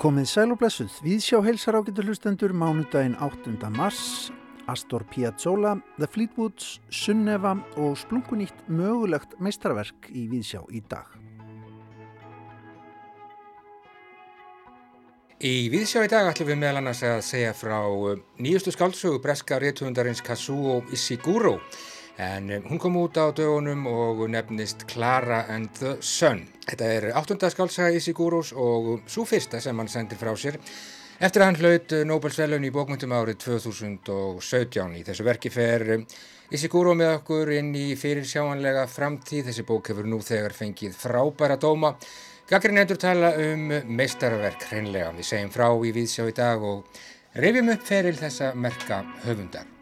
Komið sæl og blessuð, við sjá heilsar ágættu hlustendur mánudaginn 8. mars, Astor Piazzolla, The Fleetwoods, Sunneva og splunkunýtt mögulegt meistarverk í Víðsjá í dag. Í Víðsjá í dag ætlum við meðal annars að segja frá nýjustu skáldsögu breska réttumundarins Kazuo Ishiguro en um, hún kom út á dögunum og nefnist Clara and the Sun. Þetta er áttunda skálsaga Isiguros og svo fyrsta sem hann sendir frá sér eftir að hann hlaut Nobel-svelun í bókmyndum árið 2017. Í þessu verki fer um, Isiguro með okkur inn í fyrirsjáanlega framtíð. Þessi bók hefur nú þegar fengið frábæra dóma. Gagrin endur tala um meistarverk hreinlega. Við segjum frá í Víðsjá í dag og reyfjum upp feril þessa merka höfundar.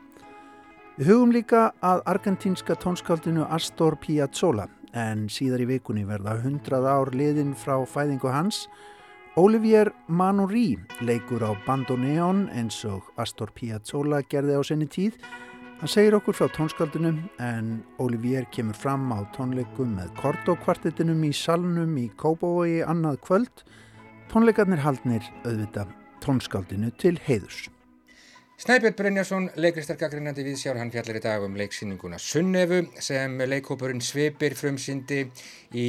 Við hugum líka að argentínska tónskáldinu Astor Piazzolla en síðar í vikunni verða 100 ár liðin frá fæðingu hans. Olivier Manoury leikur á bandoneon eins og Astor Piazzolla gerði á senni tíð. Hann segir okkur frá tónskáldinu en Olivier kemur fram á tónleikum með Korto-kvartetinum í salnum í Kópavogi annað kvöld. Tónleikarnir haldnir auðvita tónskáldinu til heiðus. Snæbjörn Brynjarsson, leikristarkakrinnandi viðsjár, hann fjallar í dag um leiksýninguna Sunnefu sem leikhópurinn Svipir frumsýndi í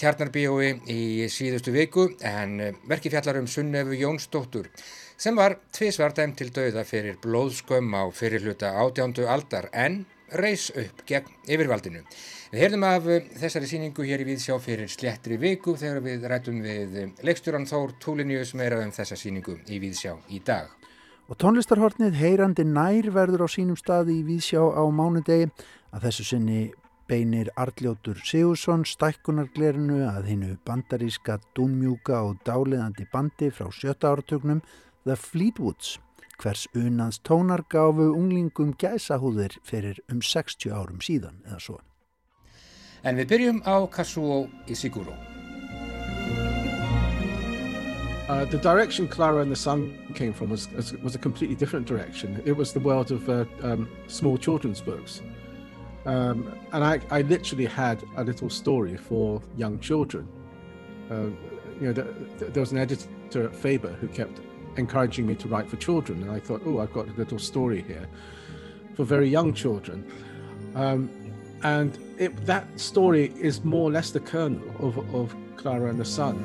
Tjarnarbíói í síðustu viku en verki fjallar um Sunnefu Jónsdóttur sem var tvísvar dæm til dauða fyrir blóðskömm á fyrirluta átjándu aldar en reys upp gegn yfirvaldinu. Við heyrðum af þessari síningu hér í viðsjá fyrir slettri viku þegar við rætum við leikstjóran Þór Túlinjus meira um þessa síningu í viðsjá í dag. Og tónlistarhortnið heyrandi nær verður á sínum staði í Vísjá á mánudegi að þessu sinni beinir Arljótur Sigursson stækkunarglerinu að hinnu bandaríska dúnmjúka og dáliðandi bandi frá sjötta áratögnum The Fleetwoods hvers unans tónar gafu unglingum gæsahúðir fyrir um 60 árum síðan eða svo. En við byrjum á Kazuo Ishiguro. Uh, the direction Clara and the Sun came from was, was a completely different direction. It was the world of uh, um, small children's books. Um, and I, I, literally had a little story for young children. Uh, you know, the, the, there was an editor at Faber who kept encouraging me to write for children, and I thought, oh, I've got a little story here for very young children. Um, and it, that story is more or less the kernel of, of Clara and the Sun.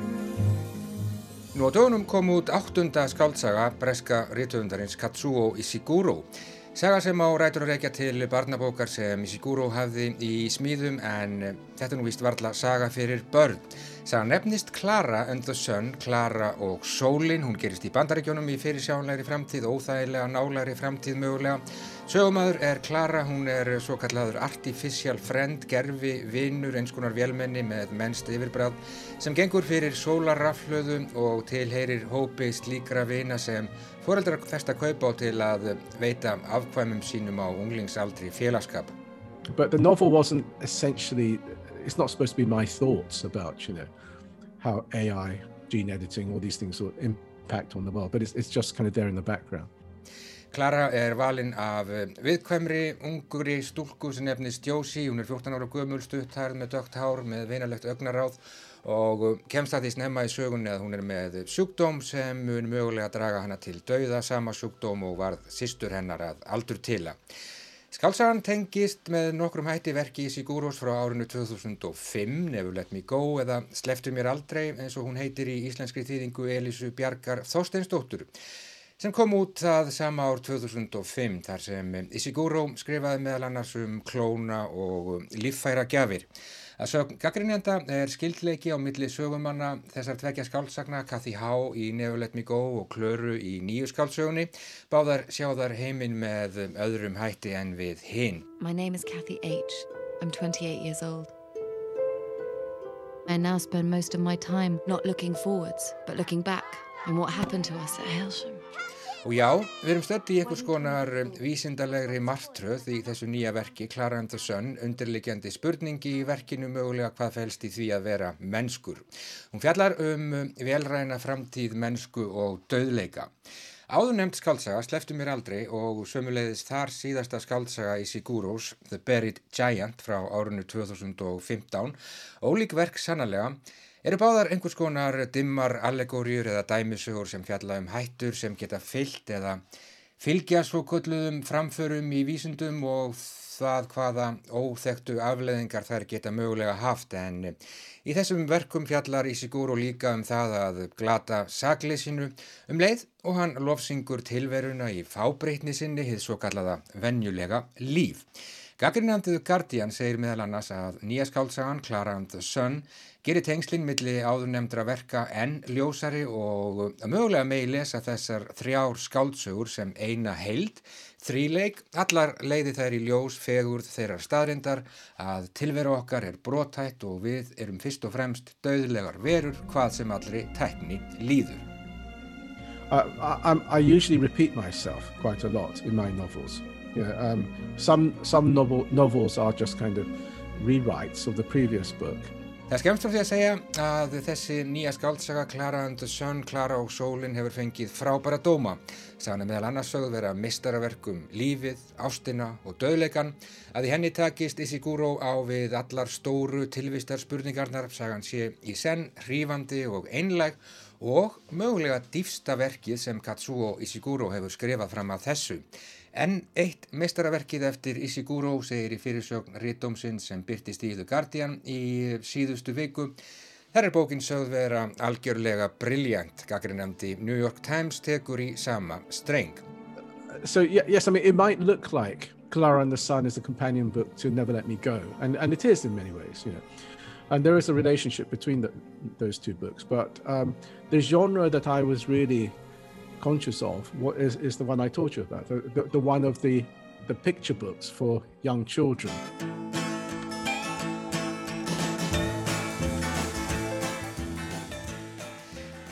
Nú á dögunum kom út áttunda skáldsaga breska rítuðundarins Katsuo Ishiguro. Saga sem á rætur að reykja til barnabókar sem Ishiguro hafði í smíðum en þetta nú vist varla saga fyrir börn. Saga nefnist Clara and the Sun, Clara og Sólin. Hún gerist í bandaríkjónum í fyrirsjánlegri framtíð, óþægilega nálegri framtíð mögulega. Sögumæður er Clara, hún er svo kallaður artificial friend, gerfi, vinnur, eins konar vélmenni með mennst yfirbráð sem gengur fyrir sólarraflöðu og tilheyrir hópi slíkra vina sem foreldrar festa kaupa á til að veita afkvæmum sínum á unglingsaldri félagskap. But the novel wasn't essentially, it's not supposed to be my thoughts about, you know, how AI, gene editing, all these things will impact on the world, but it's, it's just kind of there in the background. Klara er valinn af eh, viðkvæmri, unguri stúlku sem nefnist Jósi, hún er 14 ára gömul stutthærð með dögt hár með vinalegt augnaráð og eh, kemst að því snemma í sögunni að hún er með sjúkdóm sem mun mögulega draga hana til dauða, sama sjúkdóm og varð sístur hennar að aldur tila. Skálsagan tengist með nokkrum hætti verki í Sigúros frá árinu 2005, Never Let Me Go eða Sleftu mér aldrei eins og hún heitir í íslenskri þýðingu Elísu Bjarkar Þósteinsdóttur sem kom út það sama ár 2005 þar sem Ishiguro skrifaði meðal annars um klóna og líffæra gjafir. Að sögum gaggrinjanda er skildleiki á milli sögumanna þessar tvekja skálsagna Kathy Howe í Never Let Me Go og Klöru í nýju skálsögunni. Báðar sjáðar heiminn með öðrum hætti en við hinn. My name is Kathy H. I'm 28 years old. I now spend most of my time not looking forwards but looking back and what happened to us at Hailsham. Og já, við erum stödd í einhvers konar um, vísindalegri martröð í þessu nýja verki, Clara and the Sun, undirleikjandi spurningi í verkinu mögulega hvað fælst í því að vera mennskur. Hún fjallar um, um velræna framtíð mennsku og döðleika. Áður nefnt skaldsaga sleftu mér aldrei og sömuleiðis þar síðasta skaldsaga í Siguros, The Buried Giant frá árunnu 2015, ólík verk sannlega, eru báðar einhvers konar dimmar allegóriur eða dæmisugur sem fjalla um hættur sem geta fyllt eða fylgja svo kulluðum framförum í vísundum og það hvaða óþektu afleðingar þær geta mögulega haft en í þessum verkum fjallar Isiguro líka um það að glata sagleysinu um leið og hann lofsingur tilveruna í fábreytni sinni hið svo kallaða venjulega líf. Gaggrinnandiðu Guardian segir meðal annars að nýja skálsagan Clara and the Sun gerir tengslinn milli áðurnemdra verka enn ljósari og mögulega megi lesa þessar þrjár skáldsögur sem eina heild, þríleik, allar leiði þær í ljós fegur þeirrar staðrindar að tilveru okkar er brotætt og við erum fyrst og fremst döðlegar verur hvað sem allri tækni líður. Uh, I, I, usually repeat myself quite a lot in my novels. Yeah, um, some some novel, novels are just kind of rewrites of the previous book. Það er skemmst frá því að segja að þessi nýja skáltsaga Clara and the Sun, Clara og Sólin hefur fengið frábæra dóma. Er meðal annars sögð vera mistaraverkum lífið, ástina og döðleikan að í henni takist Isiguro á við allar stóru tilvistar spurningarnar. Sagan sé í senn, hrífandi og einleg og mögulega dýfsta verkið sem Katsuo Isiguro hefur skrifað fram að þessu. En eitt mestaraverkið eftir Isiguro segir í fyrirsögn Rittómsinn sem byrtist í The Guardian í síðustu viku. Þar er bókin sögð vera algjörlega brilljant, gaggrinnandi New York Times tekur í sama streng. So yes, I mean it might look like Clara and the Sun is a companion book to Never Let Me Go, and, and it is in many ways, you know. And there is a relationship between the, those two books, but um, the genre that I was really conscious of what is, is the one I taught you about, the, the, the one of the, the picture books for young children.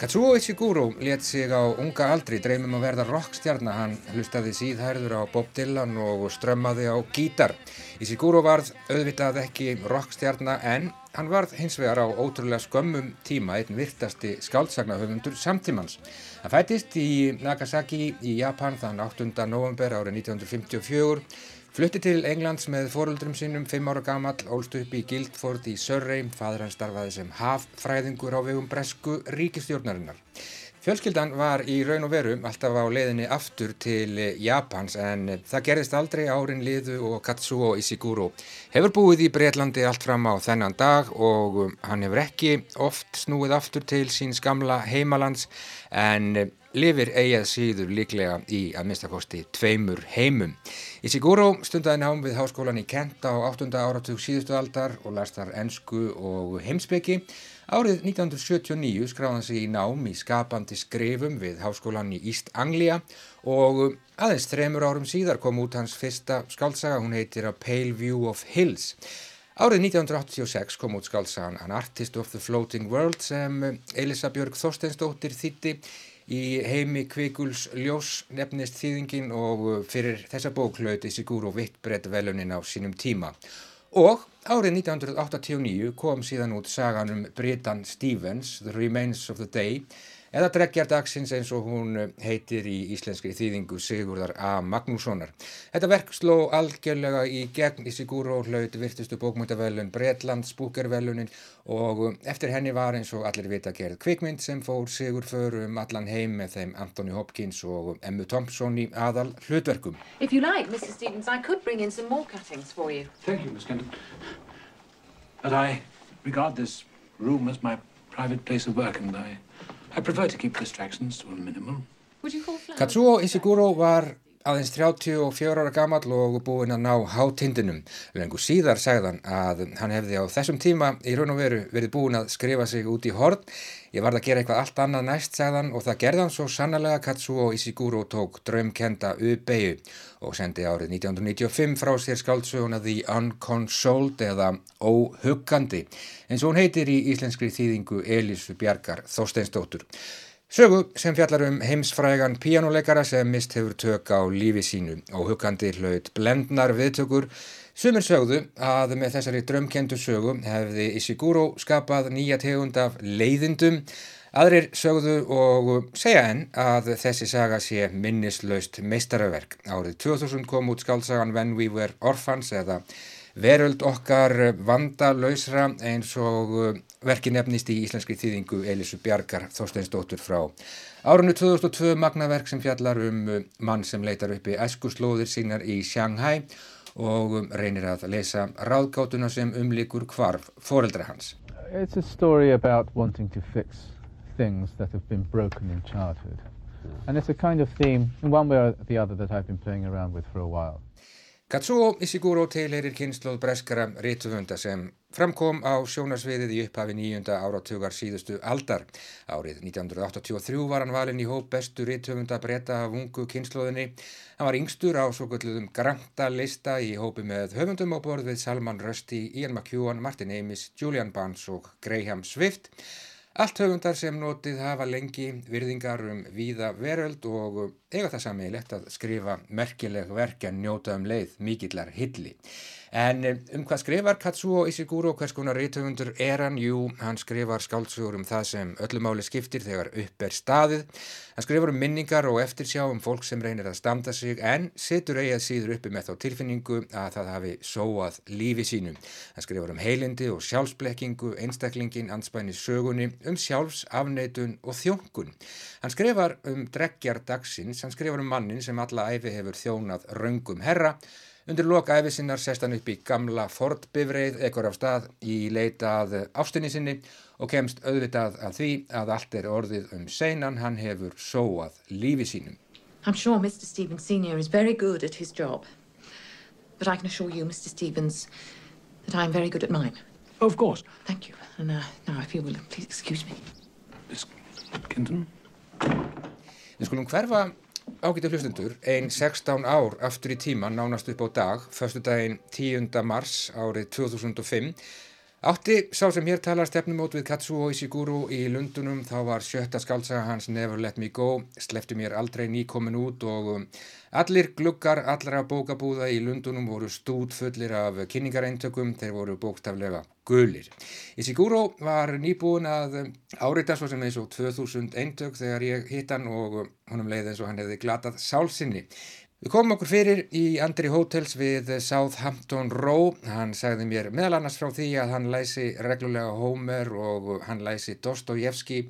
Katsuo Ishiguro let sig á unga aldri dreymum að verða rockstjarnar. Hann hlustaði síðhærður á Bob Dylan og strömmaði á gítar. Ishiguro varð auðvitað ekki rockstjarnar en hann varð hins vegar á ótrúlega skömmum tíma einn virtasti skáltsagnahöfundur samtímans. Hann fættist í Nagasaki í Japan þann 8. november árið 1954, flutti til Englands með foreldrum sínum 5 ára gammal, ólst upp í Guildford í Surrey, fadur hann starfaði sem haffræðingur á vegum bresku ríkistjórnarinnar. Fjölskyldan var í raun og veru alltaf á leiðinni aftur til Japans en það gerðist aldrei árin liðu og Katsuo Ishiguro hefur búið í Breitlandi allt fram á þennan dag og hann hefur ekki oft snúið aftur til síns gamla heimalands en lifir eigað síður líklega í að minnstakosti tveimur heimum. Ishiguro stundaði nám við háskólan í Kent á 8. áratug síðustu aldar og last þar ennsku og heimsbyggi Árið 1979 skráði hann sig í nám í skapandi skrifum við háskólan í East Anglia og aðeins þremur árum síðar kom út hans fyrsta skáltsaga, hún heitir A Pale View of Hills. Árið 1986 kom út skáltsagan An Artist of the Floating World sem Elisa Björg Þorsteinsdóttir þýtti í heimi Kvikuls Ljós nefnist þýðingin og fyrir þessa bók hlauti Sigúru Vittbredd velunin á sínum tíma. Og árið 1989 kom síðan út sagan um Britan Stevens, The Remains of the Day, eða Dreggjardagsins eins og hún heitir í íslenskri þýðingu Sigurðar A. Magnússonar. Þetta verk sló algjörlega í gegn í Sigúru og hlaut virtustu bókmyndavelun Bretlands búkervelunin og eftir henni var eins og allir vita gerð kvikmynd sem fór Sigur förum allan heim með þeim Anthony Hopkins og Emmu Thompson í aðal hlutverkum. If you like, Mr. Stevens, I could bring in some more cuttings for you. Thank you, Miss Kenton. But I regard this room as my private place of work and I, I prefer to keep distractions to a minimum. Would you call? Katsuo Isiguro war aðeins 34 ára gammal og búinn að ná hátindinum. Lengur síðar sagðan að hann hefði á þessum tíma í raun og veru verið búinn að skrifa sig út í horn. Ég varð að gera eitthvað allt annað næst, sagðan, og það gerði hann svo sannlega Katsuo Ishiguro tók draumkenda uppeyju og sendi árið 1995 frá sér skáldsöguna The Unconsoled eða Óhuggandi, eins og hún heitir í íslenskri þýðingu Elísu Bjarkar Þorsteinsdóttur. Sögu sem fjallar um heimsfrægan píjánuleikara sem mist hefur tök á lífi sínu og huggandi hlaut blendnar viðtökur Sumir sögðu að með þessari drömkendu sögu hefði Ishiguro skapað nýja tegund af leiðindum. Aðrir sögðu og segja enn að þessi saga sé minnislaust meistaraverk. Árið 2000 kom út skálsagan When We Were Orphans eða Veröld okkar vandalausra eins og verki nefnist í íslenski þýðingu Elisu Bjarkar Þorsteinsdóttur frá árunni 2002 magnaverk sem fjallar um mann sem leitar uppi æskuslóðir sínar í Shanghai og reynir að lesa ráðgátuna sem umlikur hvarf foreldra hans. It's a story about wanting to fix things that have been broken in childhood. And it's a kind of theme, in one way or the other, that I've been playing around with for a while. Katsuo Ishiguro tilherir kynnslóð breskara rítuhunda sem framkom á sjónarsviðið í upphafi nýjunda áratugar síðustu aldar. Árið 1983 var hann valin í hóp bestu rítuhunda breyta af ungu kynnslóðinni. Hann var yngstur á svo gulluðum granta lista í hópi með höfundum á borð við Salman Rushdie, Ian McEwan, Martin Amis, Julian Barnes og Graham Swift. Allt höfundar sem notið hafa lengi virðingar um víða veröld og eiga það sammeilegt að skrifa merkileg verk en njóta um leið mikillar hilli. En eh, um hvað skrifar Katsuo Ishiguro, hvers konar rítöfundur er hann? Jú, hann skrifar skáltsugur um það sem öllumáli skiptir þegar upp er staðið. Hann skrifar um minningar og eftirsjá um fólk sem reynir að standa sig en situr eigað síður uppi með þá tilfinningu að það hafi sóað lífi sínum. Hann skrifar um heilindi og sjálfsblekkingu, einstaklingin, anspæni sögunni, um sjálfsafneitun og þjónkun. Hann skrifar um dreggjar hann skrifar um mannin sem alla æfi hefur þjónað raungum herra Undir loka æfisinnar sest hann upp í gamla Ford-bifreið, ekkur af stað í leitað ástinni sinni og kemst auðvitað að því að allt er orðið um seinan, hann hefur sóað lífi sínum. I'm sure Mr. Stevens Sr. is very good at his job. But I can assure you, Mr. Stevens, that I'm very good at mine. Oh, of course. Thank you. And uh, now, if you will, please excuse me. Miss Kenton? Við skulum hverfa ágæti hlustundur, einn 16 ár aftur í tíman nánast upp á dag, förstu daginn 10. mars árið 2005. Átti sá sem hér talar stefnumót við Katsuo Ishiguro í Lundunum, þá var sjötta skálsaga hans Never Let Me Go, slefti mér aldrei nýkomin út og um, allir gluggar allra bókabúða í Lundunum voru stúdfullir af kynningareintökum, þeir voru bóktaflega gulir. Ishiguro var nýbúin að árita svo sem eins og 2000 eintök þegar ég hitt hann og honum leiði eins og hann hefði glatað sálsinni. Við komum okkur fyrir í Andri Hotels við Southampton Row. Hann sagði mér meðal annars frá því að hann læsi reglulega Homer og hann læsi Dostojevski.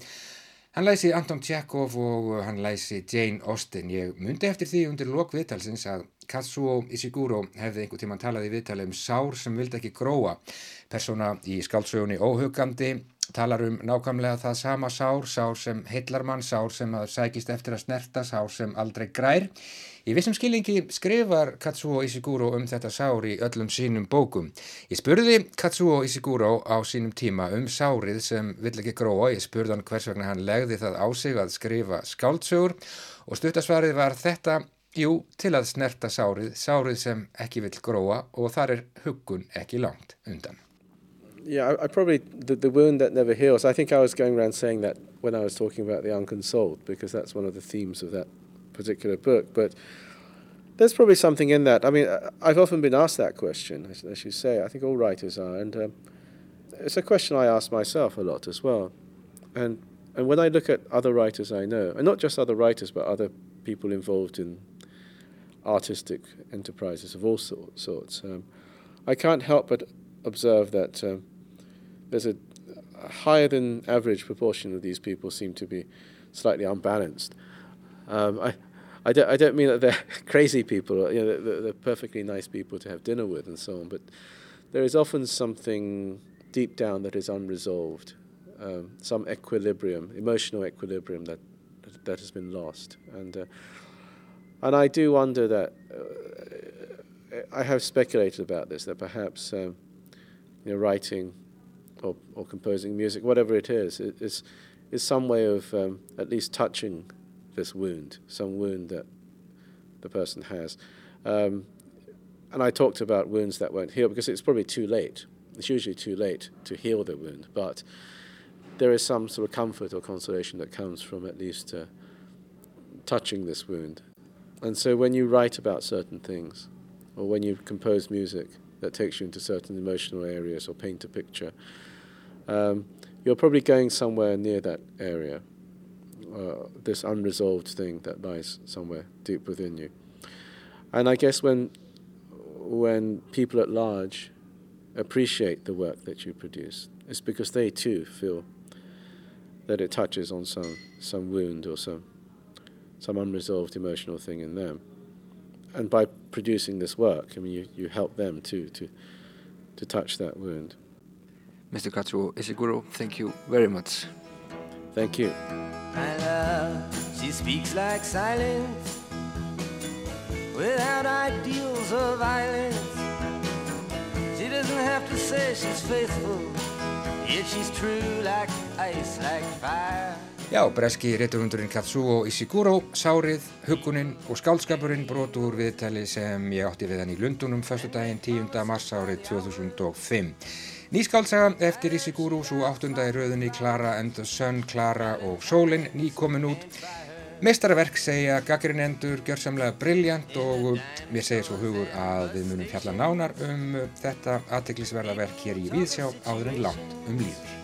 Hann læsi Anton Tjekov og hann læsi Jane Austen. Ég myndi eftir því undir lokviðtalsins að Katsuo Ishiguro hefði einhver tíma talað í viðtali um sár sem vildi ekki gróa. Persóna í skálsögunni óhugandi talar um nákvæmlega það sama sár, sár sem heillar mann, sár sem að sækist eftir að snerta, sár sem aldrei grær. Í vissum skilingi skrifar Katsuo Ishiguro um þetta sár í öllum sínum bókum. Ég spurði Katsuo Ishiguro á sínum tíma um sárið sem vill ekki gróa. Ég spurði hann hvers vegna hann legði það á sig að skrifa skáldsögur og stuttasvarið var þetta, jú, til að snerta sárið, sárið sem ekki vill gróa og þar er huggun ekki langt undan. Yeah, I, I probably the, the wound that never heals. I think I was going around saying that when I was talking about the unconsoled, because that's one of the themes of that particular book. But there's probably something in that. I mean, I've often been asked that question, as, as you say. I think all writers are, and um, it's a question I ask myself a lot as well. And and when I look at other writers I know, and not just other writers, but other people involved in artistic enterprises of all sort, sorts, um, I can't help but observe that um, there's a, higher than average proportion of these people seem to be slightly unbalanced. Um, I, I don't, I don't mean that they're crazy people, you know, they're, they're perfectly nice people to have dinner with and so on, but there is often something deep down that is unresolved, um, some equilibrium, emotional equilibrium that, that, has been lost. And, uh, and I do wonder that, uh, I have speculated about this, that perhaps um, you know, writing or, or composing music, whatever it is, is, is some way of um, at least touching this wound, some wound that the person has. Um, and I talked about wounds that won't heal because it's probably too late. It's usually too late to heal the wound, but there is some sort of comfort or consolation that comes from at least uh, touching this wound. And so when you write about certain things, or when you compose music that takes you into certain emotional areas or paint a picture, um, you're probably going somewhere near that area, uh, this unresolved thing that lies somewhere deep within you. And I guess when when people at large appreciate the work that you produce. It's because they too feel that it touches on some some wound or some some unresolved emotional thing in them. And by producing this work, I mean you, you help them too to to touch that wound. Mr. Katsuo Ishiguro, thank you very much. Thank you. My love, she speaks like silence without ideals of violence. She doesn't have to say she's faithful, yet she's true like ice, like fire. Já, breski rétturhundurinn Katsuo Ishiguro, Sárið, Hugunin og Skálskapurinn brotu úr viðtali sem ég átti við hann í Lundunum fyrstu daginn 10. mars árið 2005. Nýskálsaga eftir Ishiguro, svo áttunda í rauðinni Clara and the Sun, Clara og Sólin, ný komin út. Mestarverk segja gaggrinendur gjörsamlega brilljant og mér segir svo hugur að við munum fjalla nánar um þetta aðteglisverða verk hér í Víðsjá áður en langt um líður.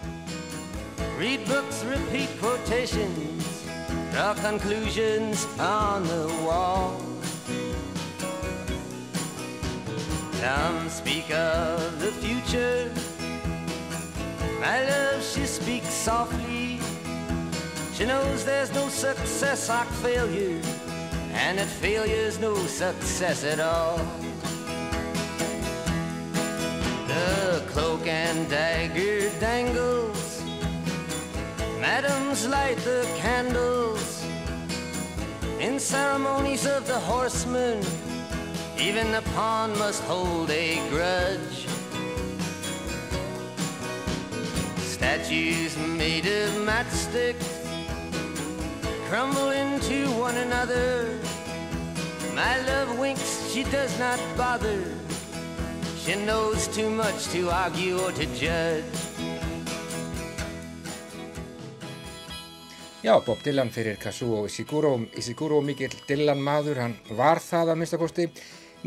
Some speak of the future. My love, she speaks softly. She knows there's no success like failure, and that failure's no success at all. The cloak and dagger dangles. Madams light the candles in ceremonies of the horsemen. Even the pawn must hold a grudge. Statues made of matchsticks crumble into one another. My love winks, she does not bother. She knows too much to argue or to judge. Já, Bob Dylan fyrir Kazuo Ishiguro. Ishiguro mikill Dylan maður, hann var það að minnstakosti.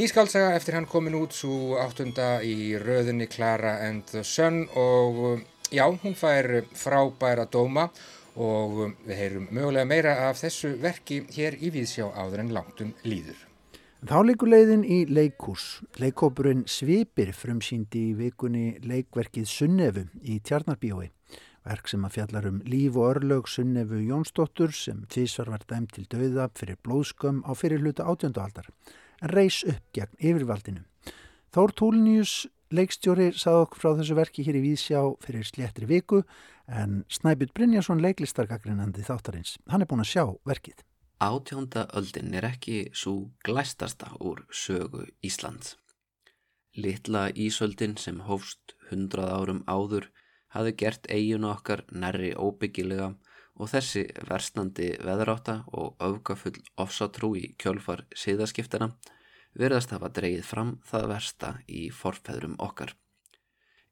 Nýskálsaga eftir hann komin út svo áttunda í röðinni Clara and the Sun og já, hún fær frábæra dóma og við heyrum mögulega meira af þessu verki hér í Víðsjá áður en langtum líður. Þá leikur leiðin í leikús. Leikópurinn Svipir frumsýndi í vikunni leikverkið Sunnefu í Tjarnarbíói. Verk sem að fjallar um líf og örlög Sunnefu Jónsdóttur sem tvísvar var dæmt til dauða fyrir blóðskömm á fyrirluta átjöndualdar en reys upp gegn yfirvaldinu. Þór Túlnius leikstjóri sað okkur frá þessu verki hér í Víðsjá fyrir sléttri viku en Snæbjörn Brynjarsson leiklistargagrinandi þáttarins. Hann er búin að sjá verkið. Átjónda öldin er ekki svo glæstasta úr sögu Íslands. Litla Ísöldin sem hófst hundrað árum áður hafi gert eiginu okkar nærri óbyggilega og þessi verstandi veðráta og öfgafull ofsatrú í kjölfar síðaskiptana verðast hafa dreyið fram það versta í forfæðrum okkar.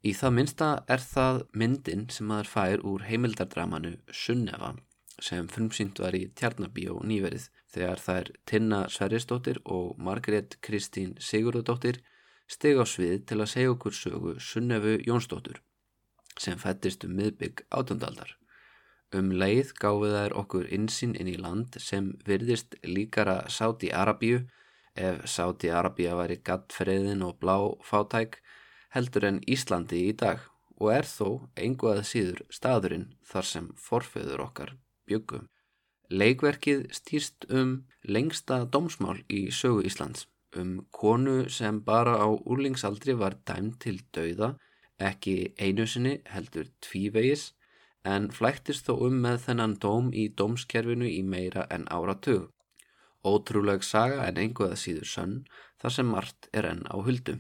Í það minsta er það myndin sem maður fær úr heimildardramanu Sunnefa sem frumsýnt var í Tjarnabíó nýverið þegar þær Tinna Sverrisdóttir og Margrét Kristín Sigurðardóttir steg á svið til að segja okkur sögu Sunnefu Jónsdóttur sem fættist um miðbygg átjöndaldar. Um leið gáfi þær okkur insýn inn í land sem virðist líkara Sáti Arabíu ef Sáti Arabíu væri gattfriðin og blá fátæk heldur en Íslandi í dag og er þó einhvað síður staðurinn þar sem forföður okkar byggum. Leikverkið stýrst um lengsta dómsmál í sögu Íslands, um konu sem bara á úrlingsaldri var dæmt til dauða, ekki einu sinni heldur tvívegis, en flæktist þó um með þennan dóm í dómskerfinu í meira en áratug. Ótrúleg saga en einhverða síður sönn þar sem margt er enn á huldu.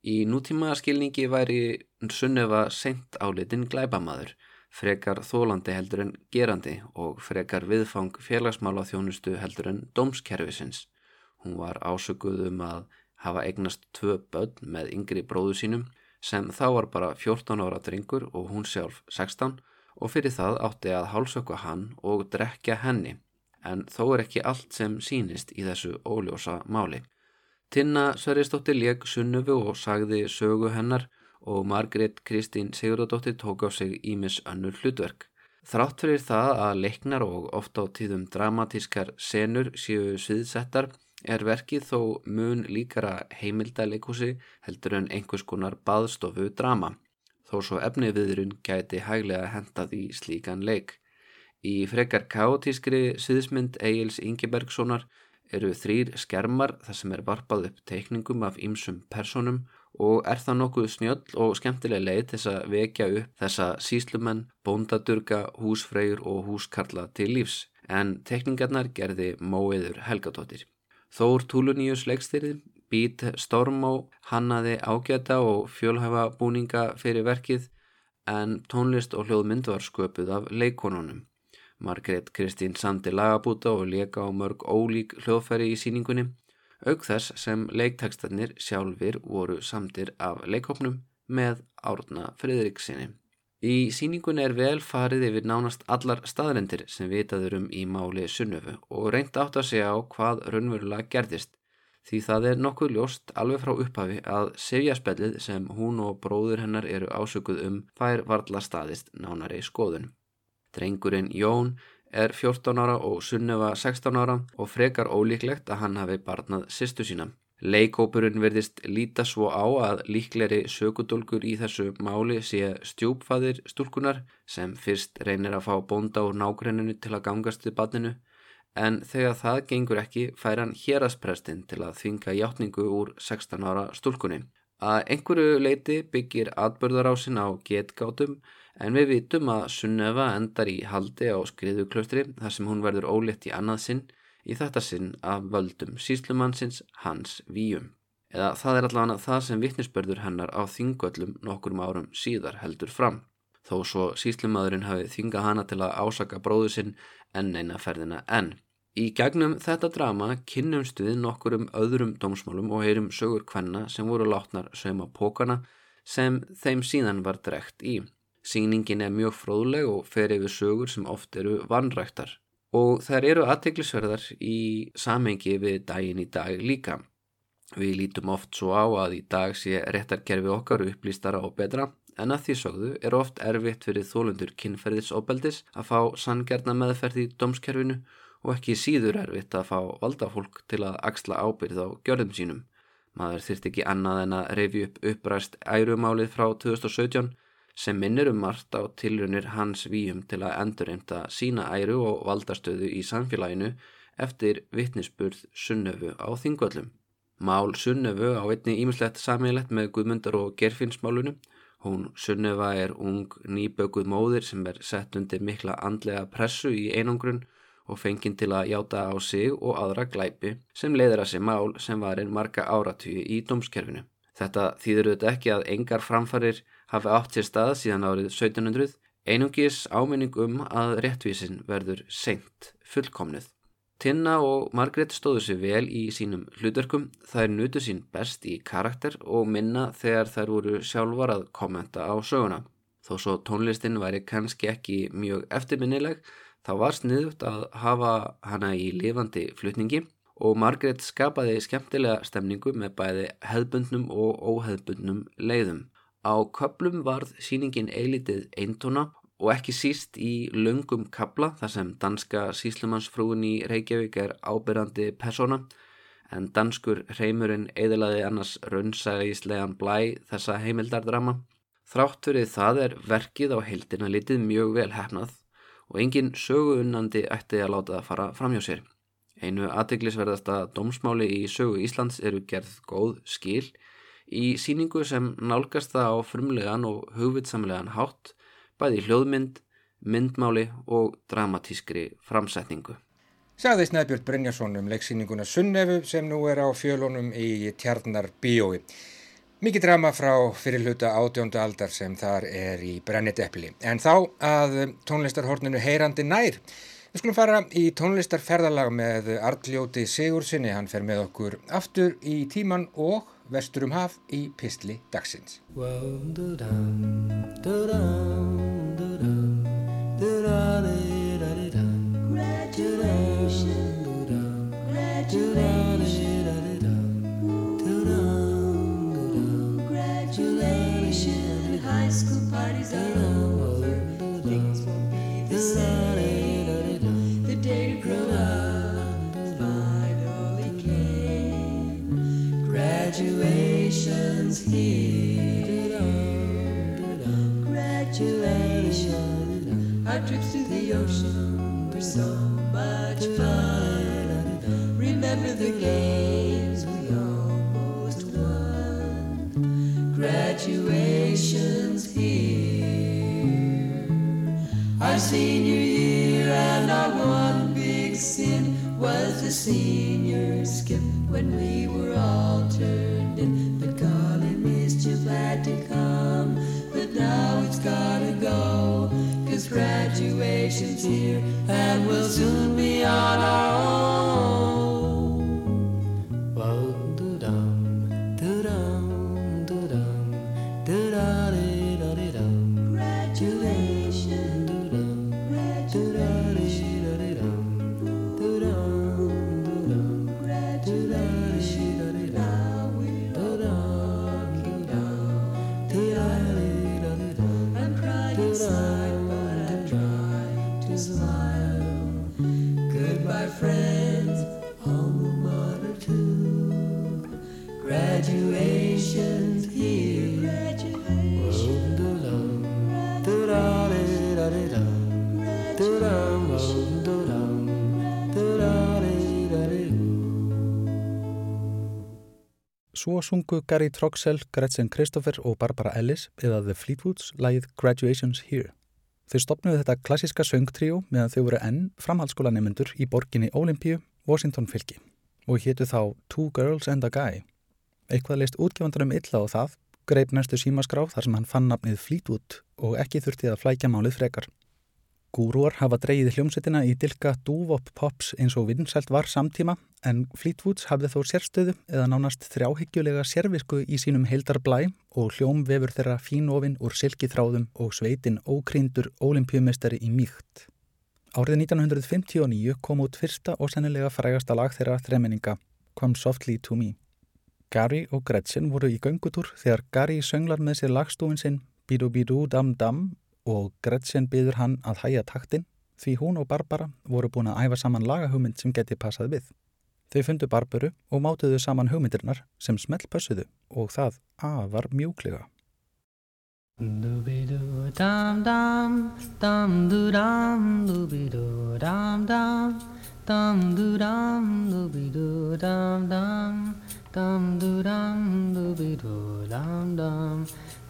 Í nútíma skilningi væri Sunnefa sent álitin glæbamaður, frekar þólandi heldur en gerandi og frekar viðfang félagsmála þjónustu heldur en dómskerfisins. Hún var ásökuð um að hafa eignast tvö börn með yngri bróðu sínum sem þá var bara 14 ára drengur og hún sjálf 16 og fyrir það átti að hálsökka hann og drekja henni en þó er ekki allt sem sínist í þessu óljósa máli. Tinna Sverrisdóttir leik sunnufu og sagði sögu hennar og Margrét Kristín Sigurðardóttir tók á sig ímis önnur hlutverk. Þrátt fyrir það að leiknar og ofta á tíðum dramatískar senur séu sviðsettar er verkið þó mun líkara heimildaleikúsi heldur en einhvers konar baðstofu drama, þó svo efniviðurinn gæti hæglega hendað í slíkan leik. Í frekar kátískri sviðismynd Egil's Ingebergssonar eru þrýr skermar þar sem er varpað upp teikningum af ýmsum personum og er það nokkuð snjöll og skemmtileg leið þess að vekja upp þessa síslumenn, bóndadurga, húsfreyjur og húskarla til lífs en tekningarnar gerði móiður helgatóttir. Þór Túluníus leikstyrði, Bít Stormó hannaði ágæta og fjölhæfa búninga fyrir verkið en tónlist og hljóðmynd var sköpuð af leikonunum. Margrét Kristín samti lagabúta og leka á mörg ólík hljóðfæri í síningunni auk þess sem leiktekstarnir sjálfur voru samtir af leikhopnum með Árna Fridriksinni. Í síningunni er vel farið yfir nánast allar staðrendir sem vitaður um í máli Sunnöfu og reynd átt að segja á hvað raunverulega gerðist því það er nokkuð ljóst alveg frá upphafi að sefjaspellið sem hún og bróður hennar eru ásökuð um fær varla staðist nánari skoðun. Drengurinn Jón er 14 ára og Sunneva 16 ára og frekar ólíklegt að hann hafi barnað sýstu sína. Leikópurinn verðist líta svo á að líkleri sökudólkur í þessu máli sé stjúpfaðir stúlkunar sem fyrst reynir að fá bónda úr nágrenninu til að gangast við barninu en þegar það gengur ekki fær hann hérasprestinn til að þvinga hjáttningu úr 16 ára stúlkunni. Að einhverju leiti byggir atbörðarásin á getgátum En við vitum að Sunneva endar í haldi á skriðuklaustri þar sem hún verður ólétt í annað sinn í þetta sinn af völdum síslumannsins hans víum. Eða það er allavega það sem vittnisbörður hennar á þingöllum nokkurum árum síðar heldur fram. Þó svo síslumadurinn hafi þingað hana til að ásaka bróðu sinn enn eina ferðina enn. Í gegnum þetta drama kynnumst við nokkurum öðrum dómsmálum og heyrum sögur hvenna sem voru látnar sögma pókana sem þeim síðan var drekt í. Sýningin er mjög fróðleg og fer yfir sögur sem oft eru vannræktar og þær eru aðteglisverðar í samengi við daginn í dag líka. Við lítum oft svo á að í dag sé réttarkerfi okkar upplýstara og betra en að því sögðu er oft erfitt fyrir þólundur kynferðisóbeldis að fá sanngjarna meðferð í domskerfinu og ekki síður erfitt að fá valdafólk til að axla ábyrð á gjörðum sínum. Maður þyrst ekki annað en að reyfi upp uppræst ærumálið frá 2017 sem minnir um margt á tilrunir hans víum til að endurreymta sína æru og valdastöðu í samfélaginu eftir vittnisspurð Sunnöfu á þingvöllum. Mál Sunnöfu á einni ímislegt samílegt með Guðmundar og Gerfinnsmálunum. Hún Sunnöfa er ung nýbökuð móðir sem er sett undir mikla andlega pressu í einangrun og fenginn til að játa á sig og aðra glæpi sem leiðir að sig mál sem var einn marga áratvíu í dómskerfinu. Þetta þýður auðvitað ekki að engar framfarir hafi átt sér stað síðan árið 1700 einungis áminning um að réttvísin verður seint fullkomnið. Tinna og Margret stóðu sér vel í sínum hlutverkum, þær nutu sín best í karakter og minna þegar þær voru sjálfar að kommenta á söguna. Þó svo tónlistin væri kannski ekki mjög eftirminnileg, þá var sniðut að hafa hana í lifandi flutningi og Margret skapaði skemmtilega stemningu með bæði hefðbundnum og óhefðbundnum leiðum. Á köplum varð síningin eilitið eintona og ekki síst í löngum kapla þar sem danska síslumansfrúin í Reykjavík er ábyrrandi persóna en danskur reymurinn eðlaði annars raunsægislegan blæ þessa heimildardrama. Þrátt fyrir það er verkið á heildina litið mjög vel hefnað og engin söguunnandi ætti að láta það fara framjá sér. Einu aðteglisverðasta dómsmáli í sögu Íslands eru gerð góð skil í síningu sem nálgast það á frumlegan og hugvitsamlegan hátt, bæði hljóðmynd, myndmáli og dramatískri framsetningu. Sagði Snæbjörn Brynjarsson um leiksýninguna Sunnefu sem nú er á fjölunum í Tjarnar bíói. Mikið drama frá fyrirluta átjóndu aldar sem þar er í Brenniteppli. En þá að tónlistarhorninu heyrandi nær. Við skulum fara í tónlistarferðalag með Arljóti Sigursinni. Hann fer með okkur aftur í tíman og vestur um haf í Pistli dagsins. High school parties are over. Our trips to the ocean were so much fun. Remember the games we almost won. Graduation's here. Our senior year and our one big sin was the senior skip when we were Svo sungu Gary Troxell, Gretchen Christopher og Barbara Ellis eða The Fleetwoods lagið Graduation's Here. Þau stopnuðu þetta klassiska söngtríu meðan þau voru enn framhaldsskólanemendur í borginni Olympíu, Washington fylki og hétu þá Two Girls and a Guy. Eitthvað leist útgefandarum illa á það, greip næstu símaskrá þar sem hann fann nafnið Fleetwood og ekki þurfti að flækja málið frekar. Gúrúar hafa dreyið hljómsettina í dilka dúvop pops eins og vinsælt var samtíma en Fleetwoods hafði þó sérstöðu eða nánast þrjáhyggjulega sérvisku í sínum heildar blæ og hljóm vefur þeirra fínofinn úr silkithráðum og sveitin ókríndur olimpíumestari í mýkt. Árið 1959 kom út fyrsta og sennilega frægasta lag þeirra þremenninga, Come Softly to Me. Gary og Gretchen voru í göngutúr þegar Gary sönglar með sér lagstúin sinn Bidu Bidu Dam Dam og Gretchen byður hann að hæja taktin því hún og Barbara voru búin að æfa saman lagahugmynd sem geti passað við. Þau fundu Barbaru og mátuðu saman hugmyndirnar sem smelt pössuðu og það afar mjúklega.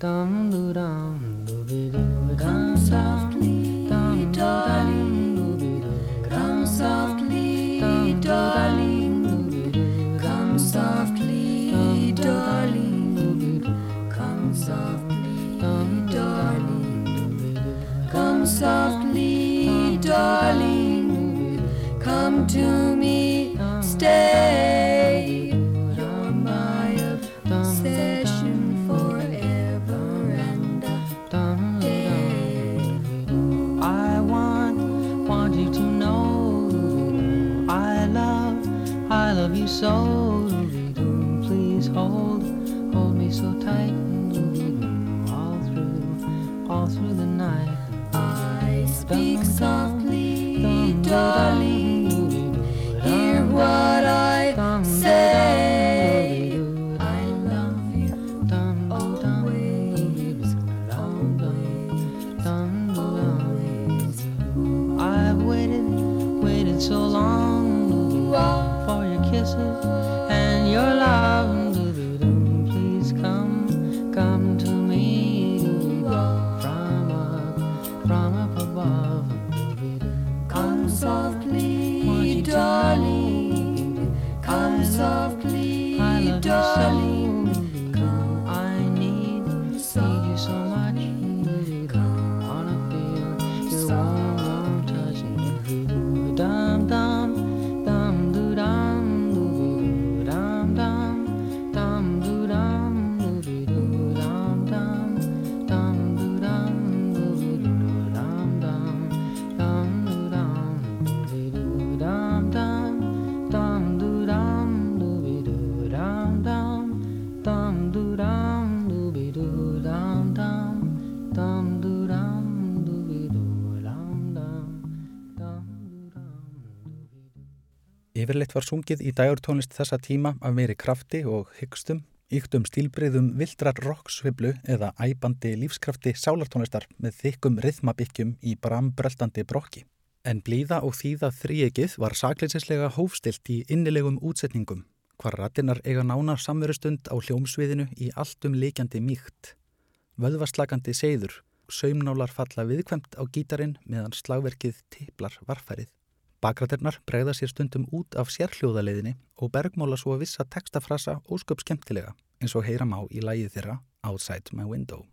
come softly darling come softly darling come softly darling come softly darling come to me stay. I Yfirleitt var sungið í dægurtónlist þessa tíma af meiri krafti og hyggstum yktum stílbreyðum vildrar rocksviblu eða æbandi lífskrafti sálartónlistar með þykkum rithmabikkjum í brambröltandi brokki. En blíða og þýða þríegið var sakleisinslega hófstilt í innilegum útsetningum, hvar ratinnar eiga nána samverustund á hljómsviðinu í alltum leikjandi mýkt. Vöðvarslagandi seiður, saumnálar falla viðkvæmt á gítarin meðan slagverkið tiplar varfærið. Bakrættirnar bregða sér stundum út af sérhljóðaleiðinni og bergmála svo að vissa textafrasa ósköp skemmtilega eins og heyra má í lægið þeirra Outside My Window.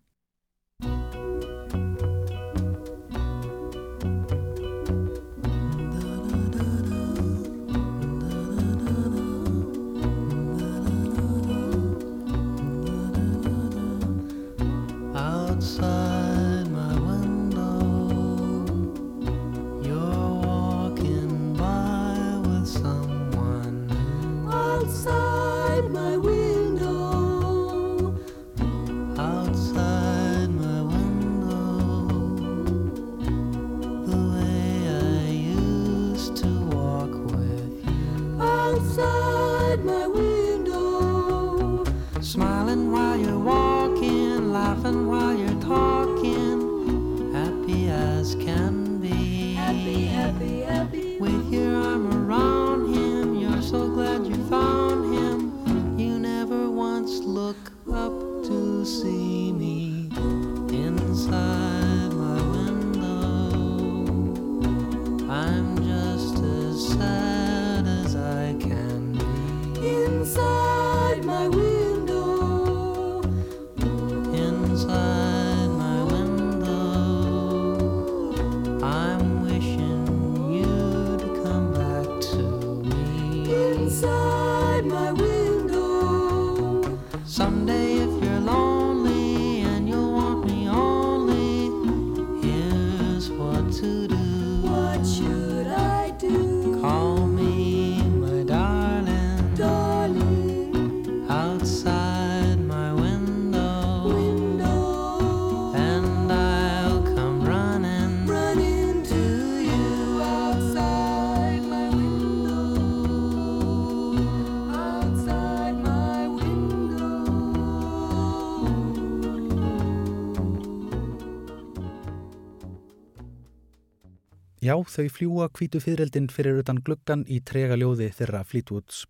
Já, þau fljúa hvítu fyririldin fyrir utan gluggan í trega ljóði þeirra Fleetwoods.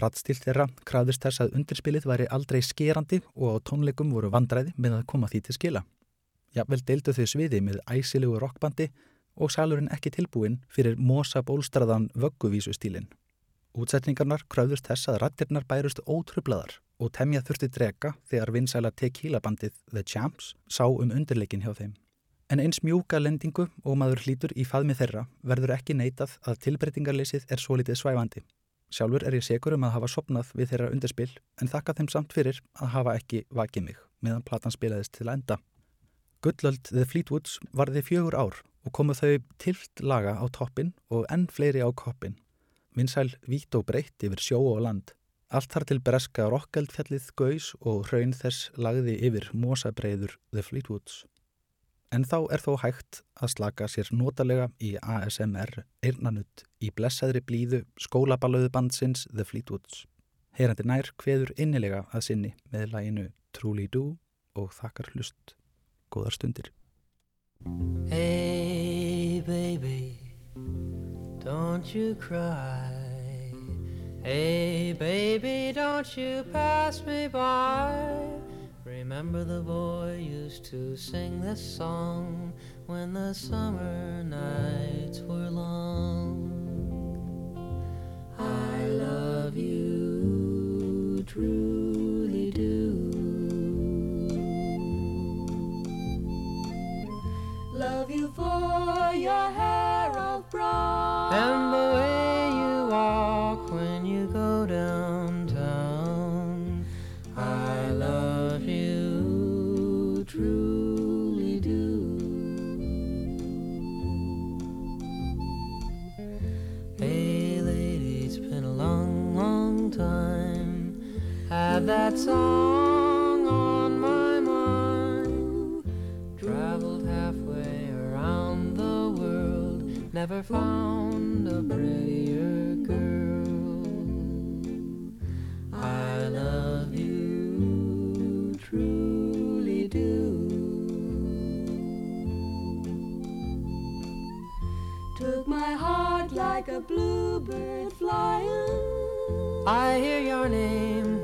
Rattstilt þeirra krafðist þess að undirspilið væri aldrei skerandi og á tónleikum voru vandræði með að koma því til skila. Jafnvel deildu þau sviði með æsilegu rockbandi og salurinn ekki tilbúin fyrir mosa bólstraðan vögguvísustílin. Útsetningarnar krafðust þess að rattirnar bærust ótrublaðar og temja þurfti drega þegar vinsæla tequila bandið The Champs sá um undirleikin hjá þeim. En eins mjúka lendingu og maður hlítur í faðmi þeirra verður ekki neitað að tilbreytingarleysið er svo litið svæfandi. Sjálfur er ég segur um að hafa sopnað við þeirra undirspil en þakka þeim samt fyrir að hafa ekki vakið mig meðan platan spilaðist til enda. Gullöld The Fleetwoods varði fjögur ár og komu þau tilt laga á toppin og enn fleiri á koppin. Vinsæl vítt og breytt yfir sjó og land. Allt þar til breska rockeldfjallið gaus og hraun þess lagði yfir mosabreiður The Fleetwoods. En þá er þó hægt að slaka sér notalega í ASMR eirnanutt í blessaðri blíðu skólabalauðu bandsins The Fleetwoods. Heyrandi nær hveður innilega að sinni með læginu Truly Do og þakkar hlust. Góðar stundir. Hey, baby, don't you cry. Hey, baby, don't you pass me by. Remember the boy used to sing this song when the summer nights were long. I love you, truly do. Love you for your hair of brown and the way song on my mind. Traveled halfway around the world, never found a prettier girl. I love you, truly do. Took my heart like a bluebird flying. I hear your name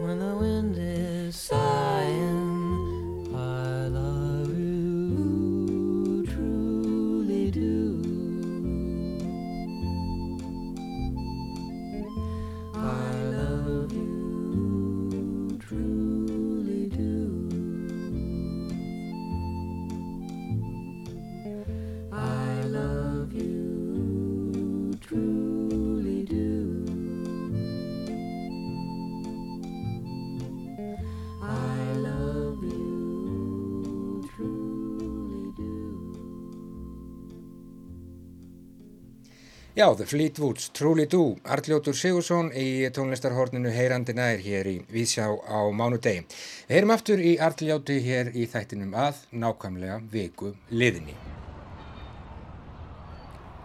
Já, The Fleetwoods, Truly Do, Arljótur Sigursson í tónlistarhorninu Heyrandi nær hér í Vísjá á mánudegi. Við heyrum aftur í Arljóti hér í þættinum að nákvæmlega viku liðinni.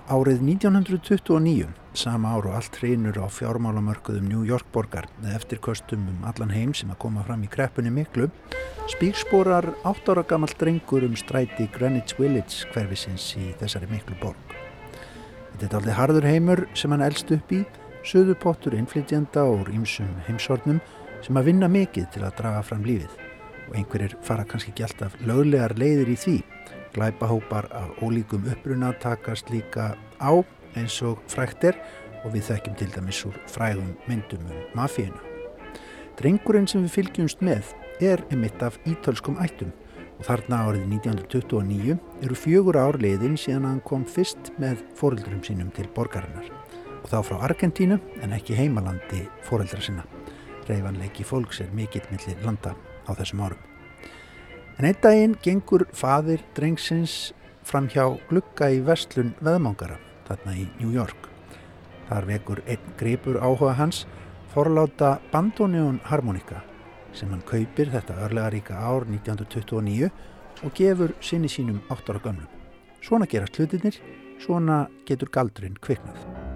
Árið 1929, sama ár og allt hreinur á fjármálamörkuðum New York borgar með eftirkostum um allan heim sem að koma fram í kreppunni miklu, spíksporar 8 ára gammal drengur um stræti Greenwich Village hverfisins í þessari miklu borg. Þetta er aldrei harður heimur sem hann elst upp í, söðupottur innflytjanda og ímsum heimsornum sem að vinna mikið til að draga fram lífið og einhverjir fara kannski ekki alltaf löglegar leiðir í því. Glæpahópar af ólíkum uppruna takast líka á eins og frækt er og við þekkjum til dæmis úr frægum myndum um mafíinu. Drengurinn sem við fylgjumst með er emitt af ítölskum ættum og þarna árið 1929 eru fjögur ár leiðin síðan hann kom fyrst með fóreldurum sínum til borgarinnar og þá frá Argentínu en ekki heimalandi fóreldra sinna. Reyfanleiki fólks er mikill millir landa á þessum árum. En einn daginn gengur fadir drengsins fram hjá glugga í vestlun veðmangara, þarna í New York. Þar vekur einn gripur áhuga hans, forláta bandoneon harmonika sem hann kaupir þetta örlega ríka ár 1929 og gefur sinni sínum 8 ára gömlum. Svona gerast hlutinir, svona getur galdurinn kviknað.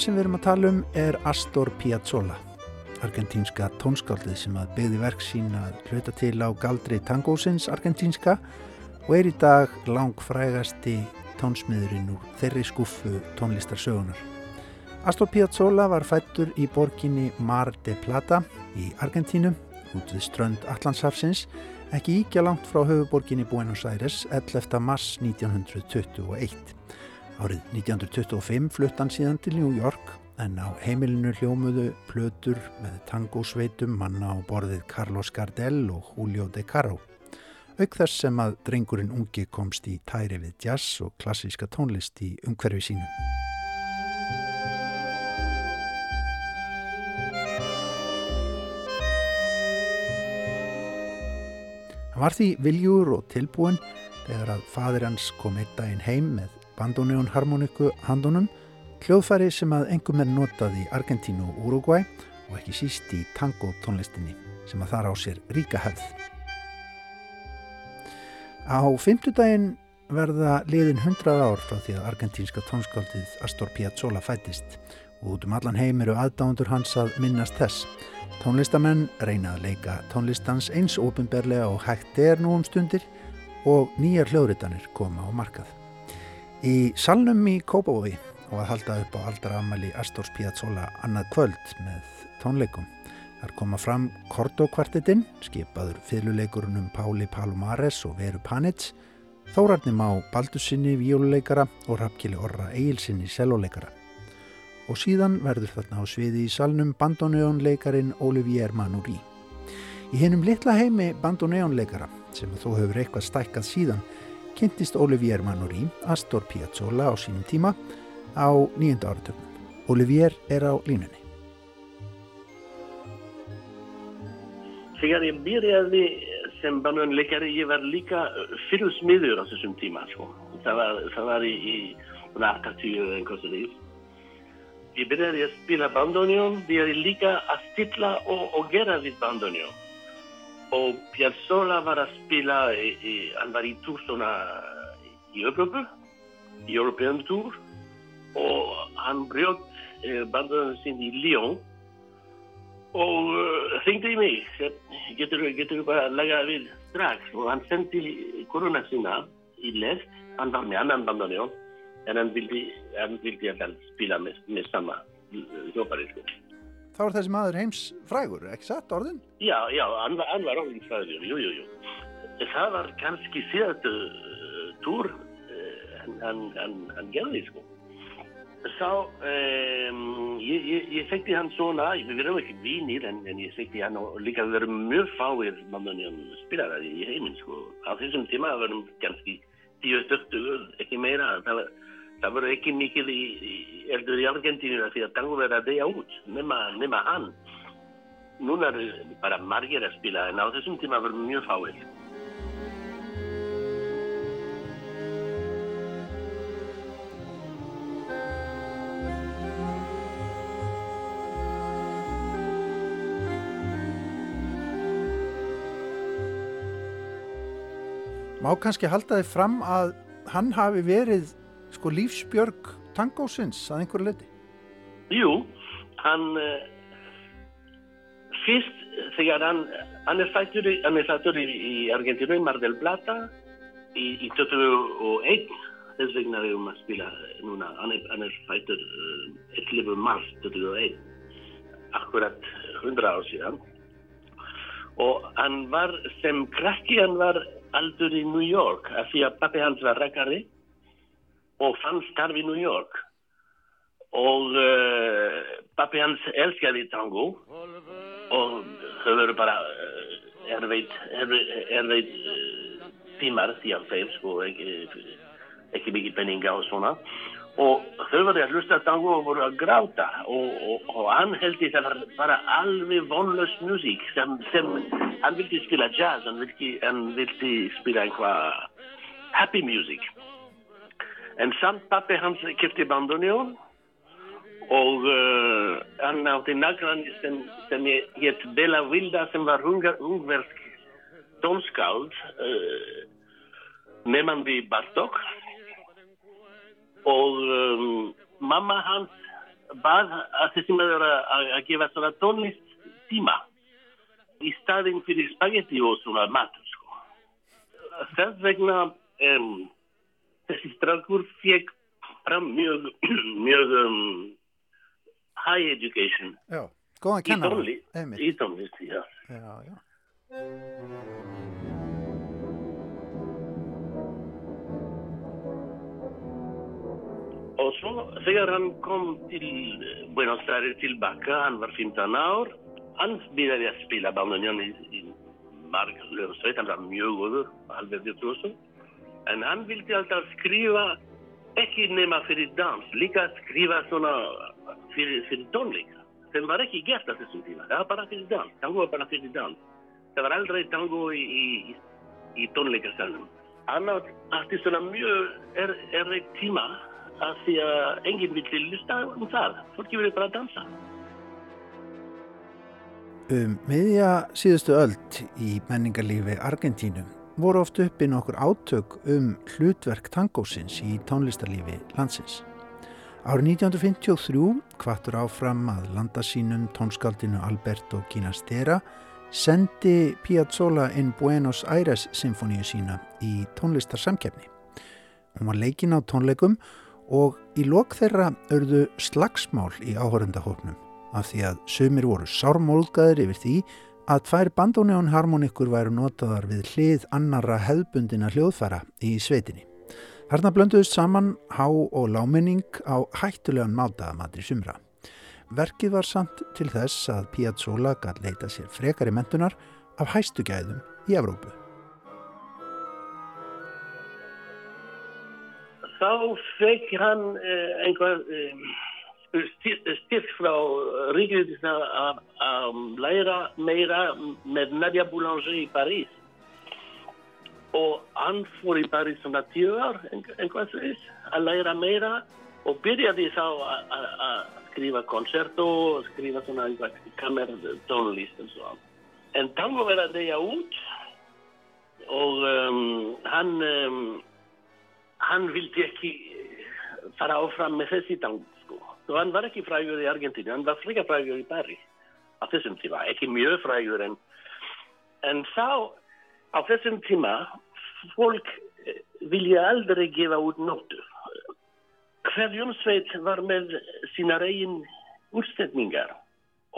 Sem við erum að tala um er Astor Piazzolla, argentínska tónskáldið sem að byggði verk sín að hluta til á galdri tangósins argentínska og er í dag langfrægasti tónsmiðurinn úr þeirri skuffu tónlistarsögunar. Astor Piazzolla var fættur í borginni Mar de Plata í Argentínu út við strönd Allandshafsins ekki íkja langt frá höfuborginni Buenos Aires 11. mars 1921. Árið 1925 flutt hann síðan til New York en á heimilinu hljómuðu plötur með tangósveitum manna á borðið Carlos Gardel og Julio De Caro. Auk þess sem að drengurinn ungi komst í tæri við jazz og klassíska tónlist í umhverfi sínu. Hann var því viljúr og tilbúin þegar að fadir hans kom einn daginn heim með bandoneon harmoniku handunum, hljóðfæri sem að engum er notað í Argentínu og Uruguay og ekki síst í tango tónlistinni sem að þar á sér ríka hefð. Á fymtudaginn verða liðin 100 ár frá því að argentínska tónskáldið Astor Piazzolla fættist og út um allan heim eru aðdándur hans að minnast þess. Tónlistamenn reyna að leika tónlistans eins ofinberlega og hægt er nú um stundir og nýjar hljóðritanir koma á markað. Í salnum í Kópavogi og að halda upp á aldarafmæli Astors Piazzolla annað kvöld með tónleikum. Þar koma fram Korto-kvartetinn, skipaður fyrirleikurunum Páli Palomares og Veru Panitz, Þórarnim á Baldussinni víóluleikara og Rappkili Orra Egilsinni selvoleikara. Og síðan verður þarna á sviði í salnum bandoneonleikarin Olivier Manuri. Í hennum litla heimi bandoneonleikara, sem þó hefur eitthvað stækkað síðan, kynntist Olivier Manuri Astor Piazzolla á sínum tíma á nýjönda áratögnum. Olivier er á línunni. Fíjate, en byrjaði sem bananleikari, ég var líka fyrirsmiður á þessum tíma, sko. Það var, það var í, í 80 eða einhvers vegar. Ég byrjaði að spila bandoneon, byrjaði líka að stilla og, og gera við bandoneon. Og Piazzolla var að spila, í, í, hann var í túr svona í Öpöpu, í European Tour, og hann brjótt eh, bandoneon sinn í Lyon og uh, hringdi í mig getur þú bara að laga við strax og hann sendi koruna sína í lest, hann var með annan bandoneon en hann vildi, hann vildi að hann spila með, með sama hjópari sko. Þá er þessi maður heims frægur, ekki satt orðin? Já, já, hann var, hann var orðin frægur, jú, jú, jú. Það var kannski síðastu uh, túr uh, hann, hann, hann gerði sko. Þá, um, ég, ég, ég þekkti hann svona, við verðum ekki vinir en, en ég þekkti hann og líka við verðum mjög fáir mannunni spilaði í heiminn sko. Á þessum tíma verðum kannski 10-20, ekki meira. Það, það verður ekki mikil í, í eldur í Argentínu því að tango verður að deyja út, nema, nema hann. Núna er bara margir að spila en á þessum tíma verðum mjög fáir. Má kannski halda þið fram að hann hafi verið sko lífsbjörg tangósins að einhverju leiti? Jú, hann uh, fyrst þegar hann, hann er fættur í, í, Argentínu í Mar del Plata í, í 2001 þess vegna er um að spila núna hann er, hann er fættur uh, 11. mars 2001 akkurat 100 ár síðan og hann var sem krakki hann var aldur í New York af því að pappi hans var rækari og fann starf í New York. Og uh, pappi hans elskaði tango. Og þau veru bara uh, erveit erveit uh, tímar því að þeim sko ekki, ekki mikið penninga og svona. Og þau voru að hlusta tango og voru að gráta. Og, og, og hann held í það var bara alveg vonlös musík sem, sem hann vildi spila jazz hann vildi, hann vildi spila einhvað happy music en samt pappi hans kipti bandoneon og uh, hann átti nagrann sem, sem hétt Bella Vilda sem var hungversk tónskáld uh, nefnandi Bartók og um, mamma hans bað að þessi maður að gefa svona tónlist tíma í staðin fyrir spagetti og svona matur sko. Þess vegna um, þessi strákur fekk fram mjög, mjög um, high education já, góðan kennar í tónlist, í tónlist já. Já, já. Og svo þegar hann kom til Buenos Aires tilbaka, hann var 15 ár, hann byrjaði að spila bandoneon í, í marg lögsveit, hann var mjög góður, alveg virtuoso. En hann vildi alltaf skrifa ekki nema fyrir dans, líka skrifa svona fyrir, fyrir tónleika. Það var ekki gert á þessum tíma, það var bara fyrir dans, tango var bara fyrir dans. Það var aldrei tango í, í, í tónleikasalunum. Hann átti svona mjög er, errið tíma að því að enginn vildi lusta um það. Fólki vilja bara dansa. Um miðja síðustu öld í menningarlífi Argentínu voru oft uppi nokkur átök um hlutverk tangósins í tónlistarlífi landsins. Árið 1953 kvartur áfram að landa sínum tónskaldinu Alberto Ginastera sendi Piazzolla inn Buenos Aires symfóníu sína í tónlistarsamkefni. Hún var leikin á tónleikum og í lok þeirra örðu slagsmál í áhörundahóknum af því að sömur voru sármólgaður yfir því að tvær bandóneón harmonikur væru notaðar við hlið annara hefðbundina hljóðfæra í sveitinni. Þarna blönduðust saman há og lámenning á hættulegan máta að matri sumra. Verkið var samt til þess að Piazzolla gæt leita sér frekari mentunar af hæstu gæðum í Evrópu. Þá fekk hann uh, einhver uh, styrk frá ríkjum að læra meira með Nadia Boulanger í París og hann fór í í svona tíu ár, einhvað slúðis, að læra meira og byrjaði þá að- að að skrifa koncerto og skrifa svona kamertónlist og svo. En tango verið að deyja út og um, hann, um, hann vildi ekki fara áfram með þessi tango. Og hann var ekki frægur í Argentínu, hann var frekar frægur í Paris á þessum tíma, ekki mjög frægur en, en þá á þessum tíma fólk eh, vilja aldrei gefa út nótur. Hver Jónsveit var með sína eigin útsetningar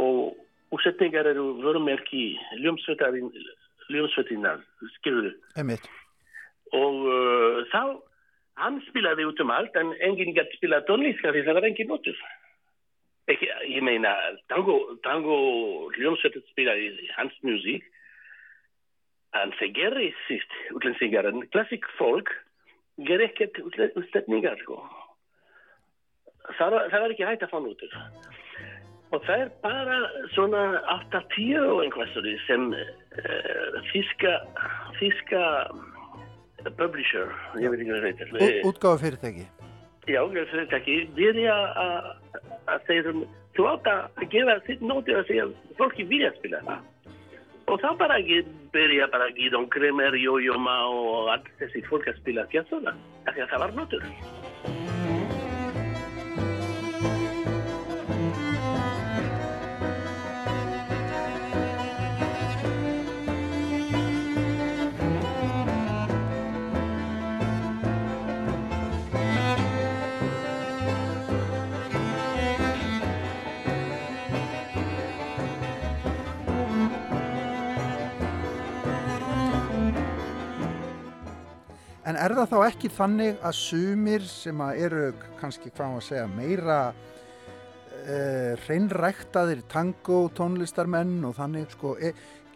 og útsetningar eru vörumerki ljómsveitinnar, og uh, þá hann spilaði út um allt en enginn gæti spila tónlist af því það var engin notur. Ekki, ég meina, tango, tango hljómsveitin spilaði hans musík en það gerir síst útlendingar en klassik fólk gerir ekkert útsetningar sko. Það, það var ekki hægt að fá notur. Og það er bara svona 8-10 og einhvað svo sem uh, þíska, þíska publisher, ég veit ekki hvað það heitir. Útgáfa fyrirtæki. Já, ég fyrir ekki, byrja að að segja um, þú átt að gefa sitt nótið að segja fólki vilja spila það. Og þá bara byrja bara Gidon Kremer, Jojo Ma og allt þessi fólk að spila að það var nótur. En er það þá ekki þannig að sumir sem að eru kannski hvað maður að segja meira uh, hreinræktaðir tango tónlistarmenn og þannig sko, e,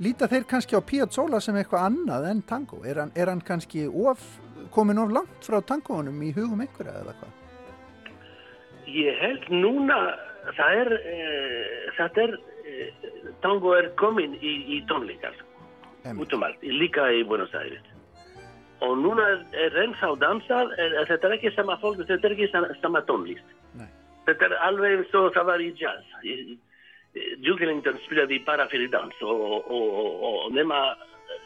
líta þeir kannski á Piazzolla sem eitthvað annað en tango? Er hann, er hann kannski of, komin of langt frá tangounum í hugum einhverja eða hvað? Ég held núna, það er, uh, það er, uh, tango er komin í, í tónleikar, út um allt, líka í Buenos Aires. Og núna er, ennþá dansað, er, er, þetta er ekki sama fólk, þetta er ekki sama, tónlist. Nei. Þetta er alveg eins og það var í jazz. Ellington spilaði bara fyrir dans og, nema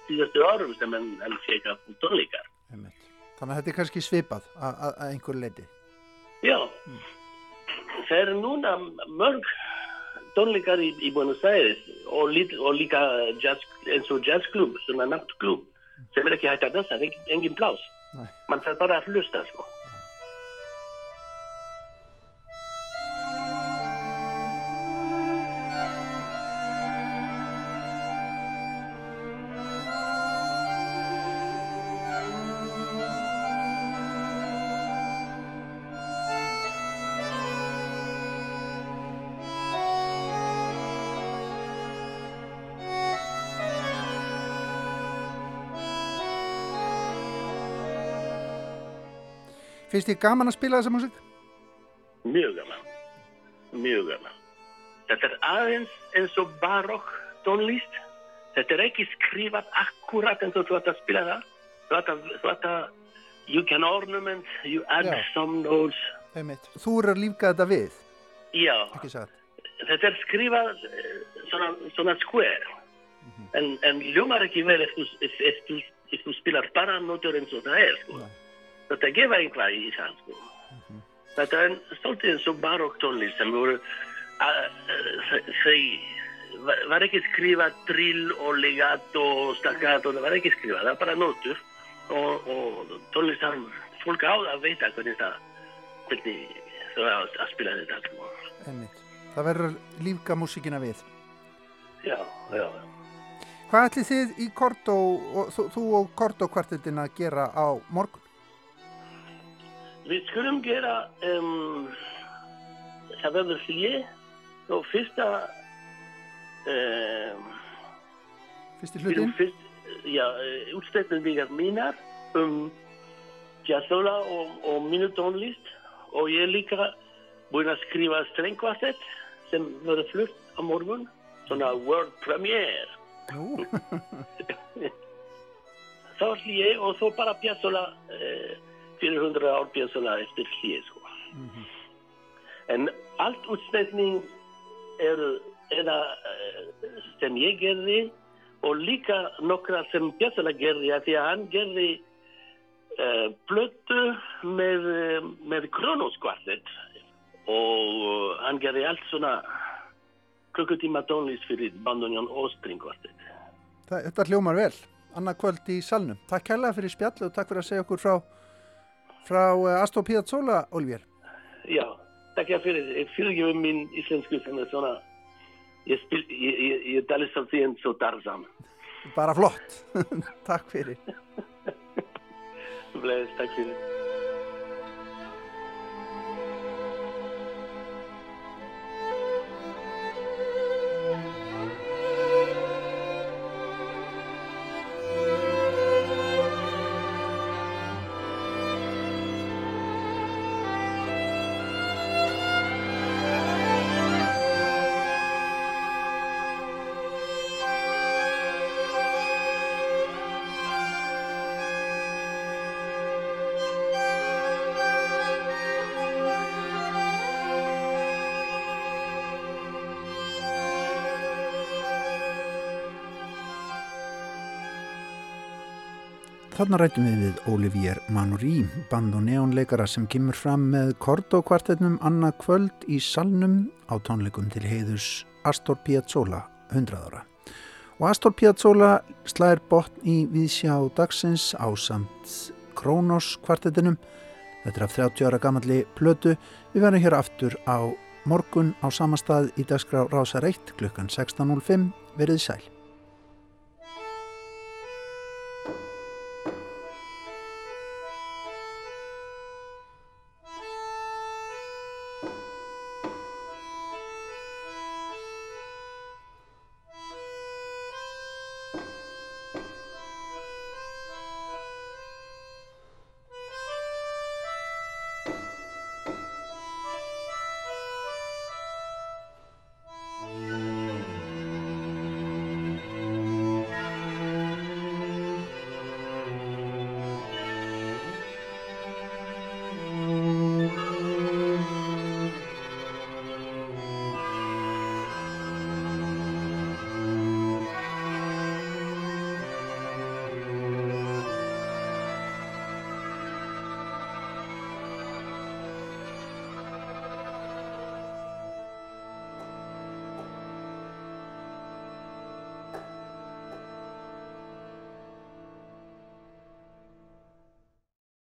síðastu árum sem hann, fekk af tónleikar. Þannig að þetta er kannski svipað að, einhver leiti. Já, það er núna mörg tónleikar í, í Buenos Aires og, lit, og líka jazz, eins og jazzklub, svona nattklub sem er ekki hægt að dansa, engin, engin plás. Nei. Man þarf bara að Finnst þið gaman að spila þessa músík? Mjög gaman. Mjög gaman. Þetta er aðeins eins og barokk tónlist. Þetta er ekki skrifað akkurat eins og þú ætti að spila það. Þú ætti að, you can ornament, you add Já. some notes. Einmitt. Þú eru að lífga þetta við, Já, þetta er skrifað eh, svona, svona square. En, en ljómar ekki vel ef þú, spilar bara notur eins og það er, sko. Þetta gefa einhvað í það, sko. Þetta er stoltið eins og barokk tónlist sem voru, að- að- þau var- var ekki skrifað drill og legato og staccato, það var ekki skrifað, það var bara notur og, og tónlistar, fólk á að veita hvernig það, hvernig þau á að spila þetta, sko. Einmitt. Það verður að lífga músíkina við. Já, já. Hvað ætli þið í Kortó, þú og Kortó kvartetin að gera á morgun? Við skulum gera, um, það verður hlje og fyrsta, um, Fyrsti hlutinn? Fyrst, já, uh, útstætningar mínar um jazzóla og, og mínu tónlist og ég er líka búinn að skrifa strengkvartett sem verður flutt á morgun, svona world premiere. Þá hlýi og svo bara Piazzolla eh, 400 ár Piazzolla eftir hlýi sko. En allt útsending er eða eh, sem ég gerði og líka nokkra sem Piazzolla gerði af því að hann gerði uh, plötu með, eh, með Kronos kvartett og uh, hann gerði allt svona klukkutíma tónlist fyrir bandunjón. Það, þetta hljómar vel, annað kvöld í salnum. Takk kærlega fyrir spjallu og takk fyrir að segja okkur frá, frá uh, Astor Piazzolla, Olvier. Já, takk fyrir, ég fyrirgefum mín íslensku sem er svona, ég, spil, ég, ég, ég tali svolítið eins og Tarzan. Bara flott. takk fyrir. Bless, takk fyrir. Þarna rættum við við Olivier Manoury, band og neónleikara sem kemur fram með kordokvartetnum annað kvöld í salnum á tónleikum til heiðus Astor Piazzolla 100 ára. Og Astor Piazzolla slæðir botn í viðsjá dagsins á samt Kronos kvartetinum. Þetta er af 30 ára gamalli plötu. Við verðum hér aftur á morgun á samastað í dagskrá Rása 1 klukkan 16.05. Verðið sæl.